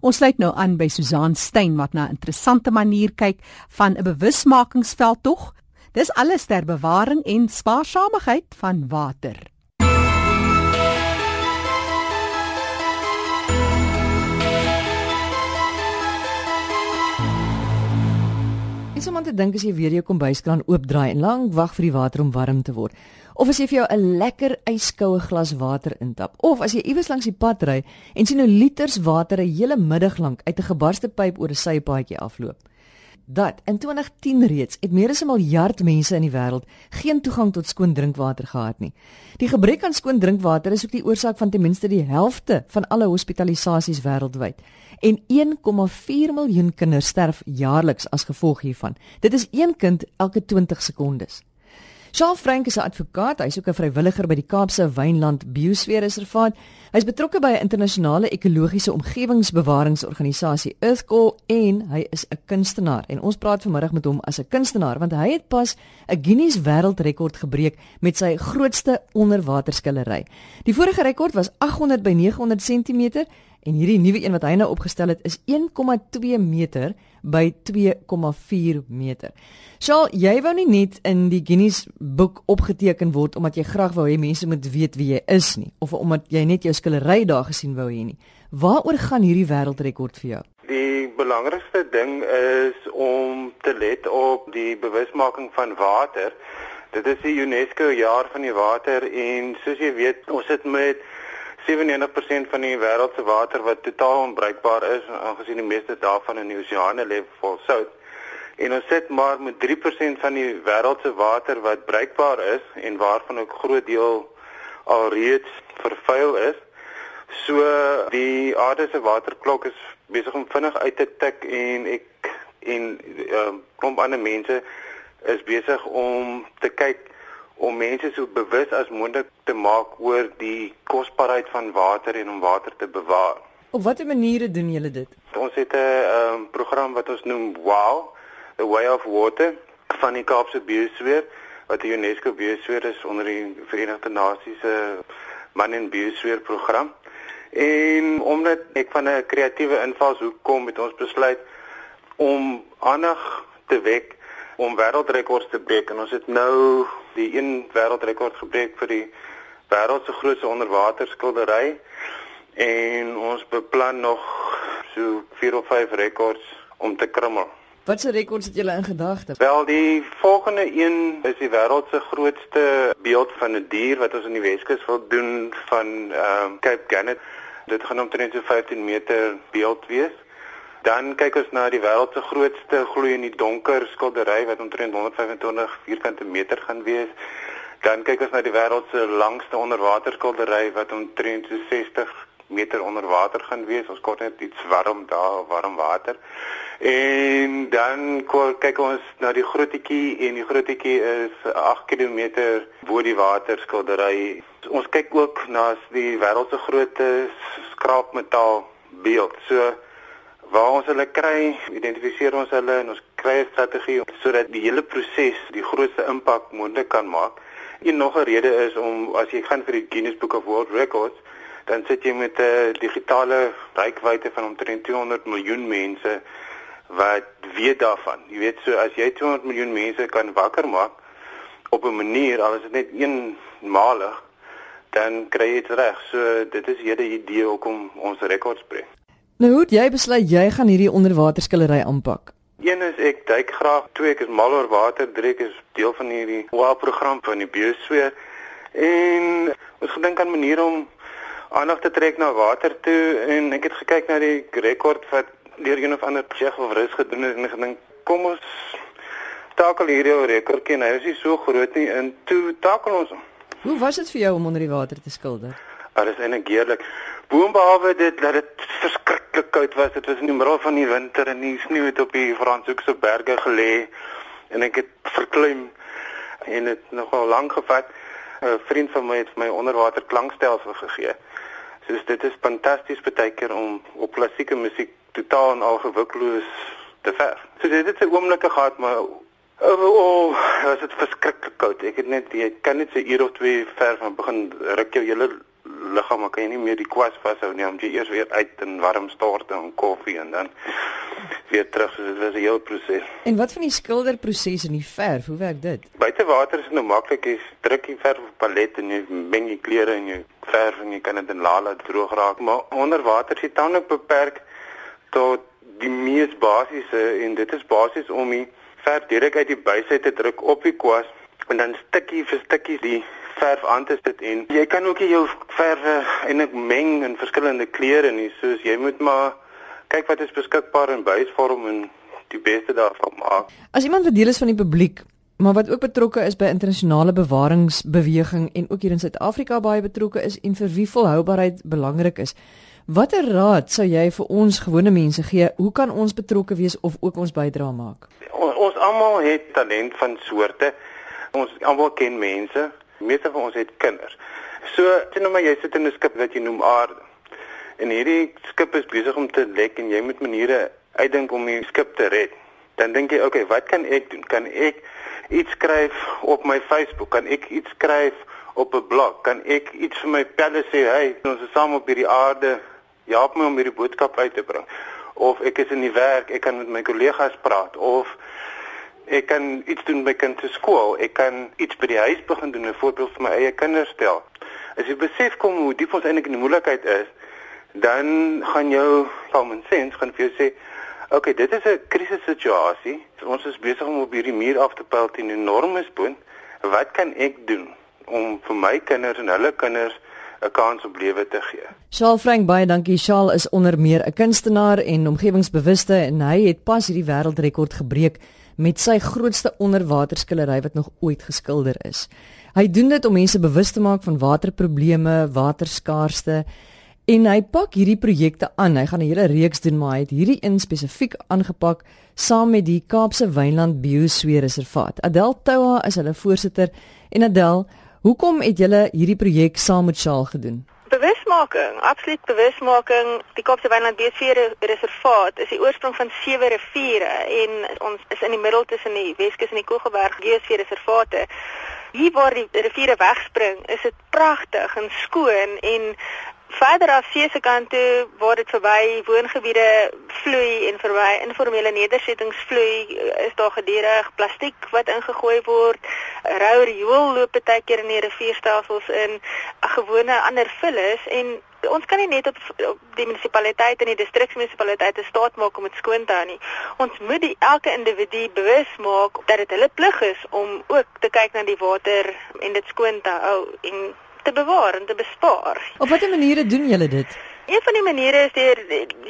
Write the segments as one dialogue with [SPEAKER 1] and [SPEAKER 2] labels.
[SPEAKER 1] Ons sluit nou aan by Susan Stein wat na 'n interessante manier kyk van 'n bewusmakingsveldtog. Dis alles ter bewaring en spaarsamigheid van water.
[SPEAKER 2] Dis om aan te dink as jy weer jou kombuiskraan oopdraai en lank wag vir die water om warm te word. Of as jy vir jou 'n lekker yskoue glas water intap, of as jy iewers langs die pad ry en sien hoe liters water 'n hele middag lank uit 'n gebarste pyp oor 'n sypaadjie afloop. Dat in 2010 reeds het meer as 'n miljard mense in die wêreld geen toegang tot skoon drinkwater gehad nie. Die gebrek aan skoon drinkwater is ook die oorsaak van ten minste die helfte van alle hospitalisasies wêreldwyd. En 1,4 miljoen kinders sterf jaarliks as gevolg hiervan. Dit is een kind elke 20 sekondes. Charles Frank is 'n advokaat, hy's ook 'n vrywilliger by die Kaapse Wynland Biosfeerreservaat. Hy's betrokke by 'n internasionale ekologiese omgewingsbewaringsorganisasie Earthcore en hy is 'n kunstenaar. En ons praat vanmiddag met hom as 'n kunstenaar want hy het pas 'n Guinness Wêreldrekord gebreek met sy grootste onderwaterskillery. Die vorige rekord was 800 by 900 cm En hierdie nuwe een wat hy nou opgestel het is 1,2 meter by 2,4 meter. Sjoe, jy wou nie net in die Guinness boek opgeteken word omdat jy graag wou hê mense moet weet wie jy is nie of omdat jy net jou skillery daar gesien wou hê nie. Waaroor gaan hierdie wêreldrekord vir jou?
[SPEAKER 3] Die belangrikste ding is om te let op die bewusmaking van water. Dit is die UNESCO jaar van die water en soos jy weet, ons sit met 97% van die wêreld se water wat totaal onbruikbaar is, aangesien die meeste daarvan in die oseane lê vol sout. En ons sit maar met 3% van die wêreld se water wat bruikbaar is en waarvan ook groot deel alreeds vervuil is. So die aarde se waterklok is besig om vinnig uit te tik en ek en uh, klomp ander mense is besig om te kyk om mense so bewus as moontlik te maak oor die kosbaarheid van water en om water te bewaar.
[SPEAKER 2] Op watter maniere doen julle dit?
[SPEAKER 3] Ons het 'n um, program wat ons noem WOW, the Way of Water van die Kaapse Biosfeer wat die UNESCO Biosfeer is onder die Verenigde Nasies se Man en Biosfeer program. En omdat ek van 'n kreatiewe invalshoek kom, het ons besluit om aandag te wek om wêreldrekords te breek en ons het nou die een wêreldrekord gebreek vir die wêreld se grootste onderwaterskildery en ons beplan nog so 4 of 5 rekords om te krummel.
[SPEAKER 2] Watse rekords het julle in gedagte?
[SPEAKER 3] Wel, die volgende een is die wêreld se grootste beeld van 'n die dier wat ons in die Weskus wil doen van ehm uh, Cape Gannet. Dit gaan omtrent so 15 meter beeld wees. Dan kyk ons na die wêreld se grootste gloei in die donker skildery wat omtrent 125 vierkante meter gaan wees. Dan kyk ons na die wêreld se langste onderwaterskildery wat omtrent so 60 meter onder water gaan wees. Ons kort net iets warm daar, warm water. En dan kyk ons na die grootetjie en die grootetjie is 8 km bo die water skildery. Ons kyk ook na die wêreld se grootste skraapmetaal beeld. So waar ons hulle kry, identifiseer ons hulle en ons kry 'n strategie sodat die hele proses die grootste impak moontlik kan maak. En nog 'n rede is om as jy gaan vir die Guinness Book of World Records, dan sit jy met 'n digitale reikwydte van omtrent 200 miljoen mense wat weet daarvan. Jy weet so as jy 200 miljoen mense kan wakker maak op 'n manier al is dit net eenmalig dan kry jy dit reg. So dit is hierde idee hoekom ons rekords breek.
[SPEAKER 2] Nou hoe het jy besluit jy gaan hierdie onderwaterskillery aanpak?
[SPEAKER 3] Een is ek duik graag, twee ek is mal oor water, drie ek is deel van hierdie WOW program van die biosfeer en ons gedink aan maniere om aandag te trek na water toe en ek het gekyk na die rekord wat deur een of ander Tsjech of Rus gedoen het en gedink kom ons takel hierdie rekordjie en hy is nie so groot nie en toe takel ons hom.
[SPEAKER 2] Hoe was dit vir jou om onder die water te skilder?
[SPEAKER 3] Dit is eintlik heerlik. Boonbehalwe dit dat dit verskriklik koud was, dit was in die middel van die winter en die sneeu het op die Franshoekse berge gelê en ek het verklim en dit nogal lank gevat. 'n Vriend van my het vir my onderwater klankstelsel gegee. So dit is fantasties baie keer om op klassieke musiek totaal en al gewikkeloos te ver. So dit het 'n oomblikke gehad maar O, oh, was dit verskriklik koud. Ek het net jy kan net so uur of twee ver van begin ruk jou hele liggaam kan jy nie meer die kwas vashou nie, moet jy eers weer uit in warm stort en koffie en dan weer terug. So dit was 'n heel proses.
[SPEAKER 2] En wat van die skilderproses in die verf? Hoe werk dit?
[SPEAKER 3] Buite water is dit nou maklik, jy druk die verf op palet en jy meng die kleure en jy verf en jy kan dit in lala droog raak, maar onder water is dit dan ook beperk tot die mees basiese en dit is basies om die verf direk uit die buis uit te druk op die kwas en dan stukkie vir stukkie die verf aan te sit en jy kan ook jou verf eintlik meng in verskillende kleure nie soos jy moet maar kyk wat is beskikbaar in buisvorm en die beste daarvan maak.
[SPEAKER 2] As iemand wat deel is van die publiek maar wat ook betrokke is by internasionale bewaringsbeweging en ook hier in Suid-Afrika baie betrokke is en vir wie volhoubaarheid belangrik is. Watter raad sou jy vir ons gewone mense gee? Hoe kan ons betrokke wees of ook ons bydrae maak?
[SPEAKER 3] Ons, ons almal het talent van soorte. Ons almal ken mense. Meeste van ons het kinders. So, sien nou maar jy sit in 'n skip wat jy noem aarde. En hierdie skip is besig om te lek en jy moet maniere uitdink om die skip te red. Dan dink jy, okay, wat kan ek doen? Kan ek iets skryf op my Facebook? Kan ek iets skryf op 'n blog? Kan ek iets vir my pelle sê, "Hey, ons is saam op hierdie aarde help my om hierdie boodskap uit te bring. Of ek is in die werk, ek kan met my kollegas praat of ek kan iets doen by kind se skool, ek kan iets by die huis begin doen, 'n voorbeeld vir my eie kinders stel. As jy besef kom hoe diep ons eintlik in die moeilikheid is, dan gaan jou common sense gaan vir jou sê, "Oké, okay, dit is 'n krisissituasie. Ons is besig om op hierdie muur af te pyl teen 'n enorme spoon. Wat kan ek doen om vir my kinders en hulle kinders 'n kans op lewe te gee.
[SPEAKER 2] Charles Frank baie dankie. Charles is onder meer 'n kunstenaar en omgewingsbewuste en hy het pas hierdie wêreldrekord gebreek met sy grootste onderwaterskillery wat nog ooit geskilder is. Hy doen dit om mense bewus te maak van waterprobleme, waterskaarste en hy pak hierdie projekte aan. Hy gaan 'n hele reeks doen, maar hy het hierdie een spesifiek aangepak saam met die Kaapse Wynland Biosfeerreservaat. Adel Toua is hulle voorsitter en Adel Hoekom het julle hierdie projek saam met Shaal gedoen?
[SPEAKER 4] Bewusmaking, absoluut bewusmaking. Die Kaapse Wynland Beesfeere Reservaat is die oorsprong van sewe riviere en ons is in die middel tussen die Weskus en die Kogelberg Beesfeere Reservate. Hier waar die riviere wegspring, is dit pragtig en skoon en verder af see se kant toe waar dit verby woongebiede vloei en verby informele nedersettings vloei is daar gedurig plastiek wat ingegooi word rou riool loop baie keer in die rivierstelsels in 'n gewone ander vullis en ons kan nie net op, op die munisipaliteit en die distriksmunisipaliteite staat maak om dit skoon te hou nie. Ons moet die elke individu bewus maak dat dit hulle plig is om ook te kyk na die water en dit skoon te hou en te bewaar en te bespaar.
[SPEAKER 2] Op watter maniere doen julle dit?
[SPEAKER 4] Een van die maniere is deur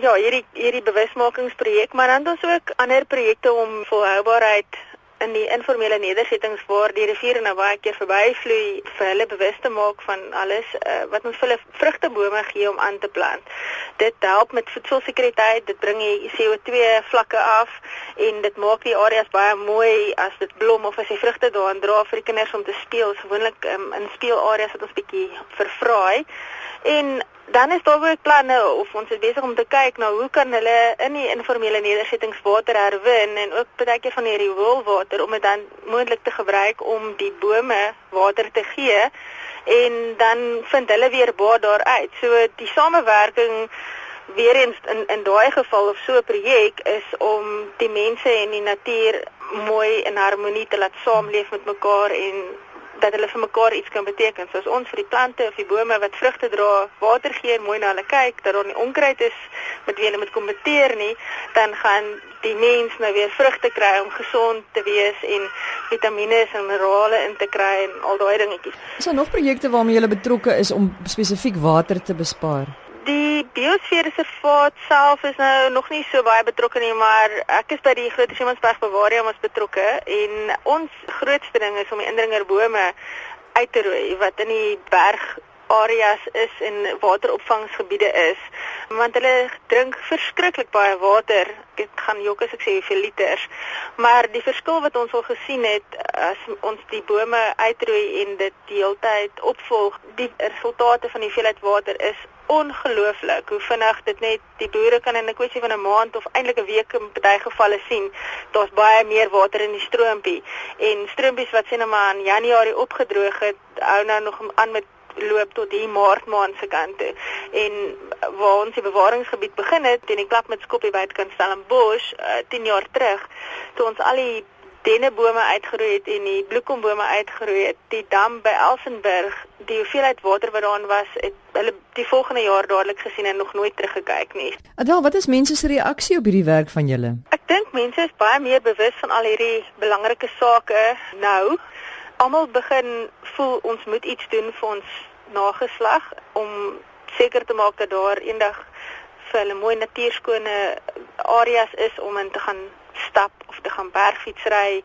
[SPEAKER 4] ja, hierdie hierdie bewusmakingsprojek, maar dan ons ook ander projekte om volhoubaarheid in die informele nedersettings waar die riviere nou baie keer verbyvloei vir hulle bewus te maak van alles uh, wat ons vir hulle vrugtebome gee om aan te plant. Dit help met voedselsekuriteit, dit bring die CO2 vlakke af en dit maak die areas baie mooi as dit blom of as die vrugte daarin dra vir die kinders om te speel. Gewoonlik um, in speelareas wat ons bietjie vervraai. En dan is daar ook planne of ons is besig om te kyk na hoe kan hulle in die informele nedersettings water herwin en ook baie keer van die rioolwater om dit dan moontlik te gebruik om die bome water te gee en dan vind hulle weer baat daaruit. So die samewerking weer eens in in daai geval of so 'n projek is om die mense en die natuur mooi in harmonie te laat saamleef met mekaar en dat hulle vir mekaar iets kan beteken. Soos ons vir die plante of die bome wat vrugte dra, water gee en mooi na hulle kyk, dat daar nie onkruid is met wie hulle moet kompeteer nie, dan gaan die mens nou weer vrugte kry om gesond te wees en vitamiene en minerale in te kry en al daai dingetjies.
[SPEAKER 2] Is daar nog projekte waarmee jy betrokke is om spesifiek water te bespaar?
[SPEAKER 4] Die biosfeerreservaat self is nou nog nie so baie betrokke nie, maar ek is by die Groot Siemensberg Bewarium as betrokke en ons grootste ding is om die indringerbome uit te roei wat in die berg areas is en wateropvangsgebiede is want hulle drink verskriklik baie water. Ek gaan jok as ek sê hoeveel liters. Maar die verskil wat ons al gesien het as ons die bome uitroei en dit die hele tyd opvolg, die resultate van die hoeveelheid water is ongelooflik hoe vinnig dit net die boere kan in 'n kwessie van 'n maand of eintlik 'n week in baie gevalle sien daar's baie meer water in die stroompie en stroompies wat sien nou maar in Januarie opgedroog het hou nou nog aan met loop tot hier Maart maand se kant toe. En waar ons die bewaringsgebied begin het, teen die klap met Skoppie buitekant Stellenbosch uh, 10 jaar terug, toe ons al die dennebome uitgeroei het en die bloekombome uitgeroei het, die dam by Elsenburg, die hoeveelheid water wat daarin was, het hulle die volgende jaar dadelik gesien en nog nooit teruggekyk nie.
[SPEAKER 2] Adel, wat is mense se reaksie op hierdie werk van julle?
[SPEAKER 4] Ek dink mense is baie meer bewus van al hierdie belangrike sake nou. Almal begin voel ons moet iets doen vir ons nageslag om seker te maak dat daar eendag vir hulle mooi natuurskone areas is om in te gaan stap te gaan bergfietsry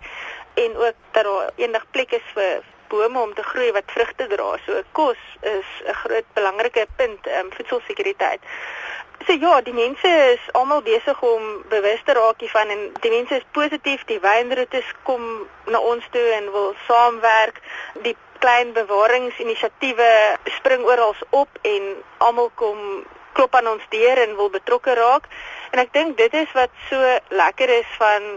[SPEAKER 4] en ook dat daar eendag plek is vir bome om te groei wat vrugte dra. So kos is 'n groot belangrike punt, ehm um, voedselsekuriteit. So ja, die mense is almal besig om bewus te raak hiervan en die mense is positief, die wynroetes kom na ons toe en wil saamwerk. Die klein bewaringsinisiatiewe spring oral op en almal kom klop aan ons deur en wil betrokke raak. En ek dink dit is wat so lekker is van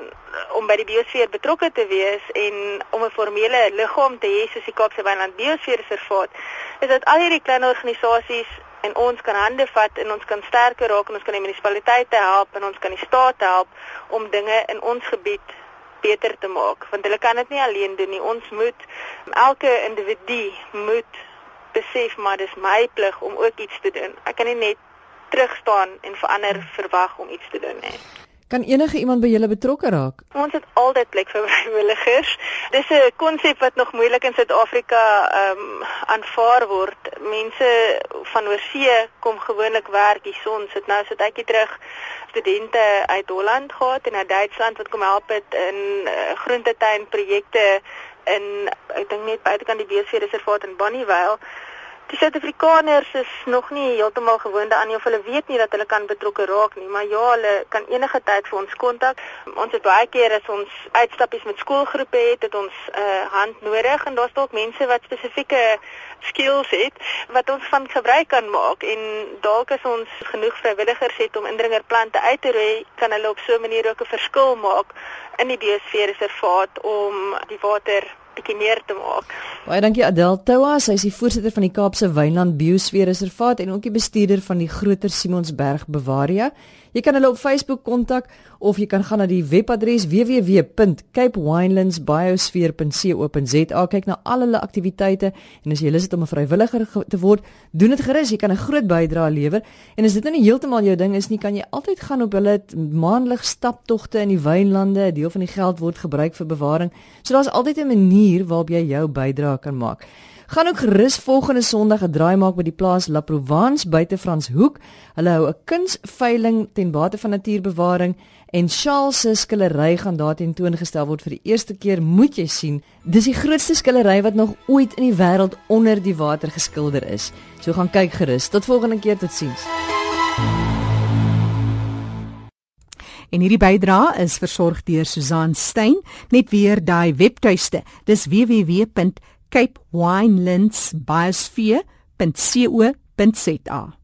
[SPEAKER 4] om by die biosfeer betrokke te wees en om 'n formele liggaam te hê soos die Kaapse Wynland Biosfeerreservaat, is dat al hierdie klein organisasies en ons kan hande vat en ons kan sterker raak en ons kan die munisipaliteite help en ons kan die staat help om dinge in ons gebied beter te maak. Want hulle kan dit nie alleen doen nie. Ons moet elke individu moet besef maar dis my plig om ook iets te doen. Ek kan nie net terugstaan en verander verwag om iets te doen nie
[SPEAKER 2] Kan enige iemand by julle betrokke raak?
[SPEAKER 4] Ons het altyd plek vir vrywilligers. Dis 'n konsep wat nog moeilik in Suid-Afrika ehm um, aanvaar word. Mense van oorsee kom gewoonlik werk hier son. Sit nou sit ek hier terug studente uit Holland gehad en uit Duitsland wat kom help het in uh, groentetuin projekte in ek dink net buitekant die BC reservaat in Bonnievale. Die Suid-Afrikaners is nog nie heeltemal gewoond aan of hulle weet nie dat hulle kan betrokke raak nie, maar ja, hulle kan enige tyd vir ons kontak. Ons het baie keer as ons uitstappies met skoolgroepe het, het ons 'n uh, eh, hand nodig en daar's dalk mense wat spesifieke skills het wat ons van gebruik kan maak en dalk as ons genoeg vrywilligers het om indringerplante uit te roei, kan hulle op so 'n manier ook 'n verskil maak in die biosfeerreservaat om die water bietjie meer te maak.
[SPEAKER 2] Baie dankie Adel Toua, sy is die voorsitter van die Kaapse Wynland Biosfeerreservaat en ook die bestuurder van die Groter Simonsberg Bavaria. Jy kan hulle op Facebook kontak of jy kan gaan na die webadres www.capewinelandsbiosphere.co.za kyk na al hulle aktiwiteite en as jy lus het om 'n vrywilliger te word, doen dit gerus, jy kan 'n groot bydrae lewer en as dit nou nie heeltemal jou ding is nie, kan jy altyd gaan op hulle maandelik staptogte in die wynlande, 'n deel van die geld word gebruik vir bewaring. So daar's altyd 'n manier waarop jy jou bydrae kan maak. Gaan ook gerus volgende Sondag 'n draai maak by die plaas La Provence buite Franshoek. Hulle hou 'n kunsveiling ten bate van natuurbewaring en Charles se skillery gaan daar tentoongestel word vir die eerste keer. Moet jy sien, dis die grootste skillery wat nog ooit in die wêreld onder die water geskilder is. So gaan kyk gerus. Tot volgende keer, totsiens.
[SPEAKER 1] En hierdie bydra is versorg deur Susan Stein. Net weer daai webtuiste. Dis www capewinelandsbiosphere.co.za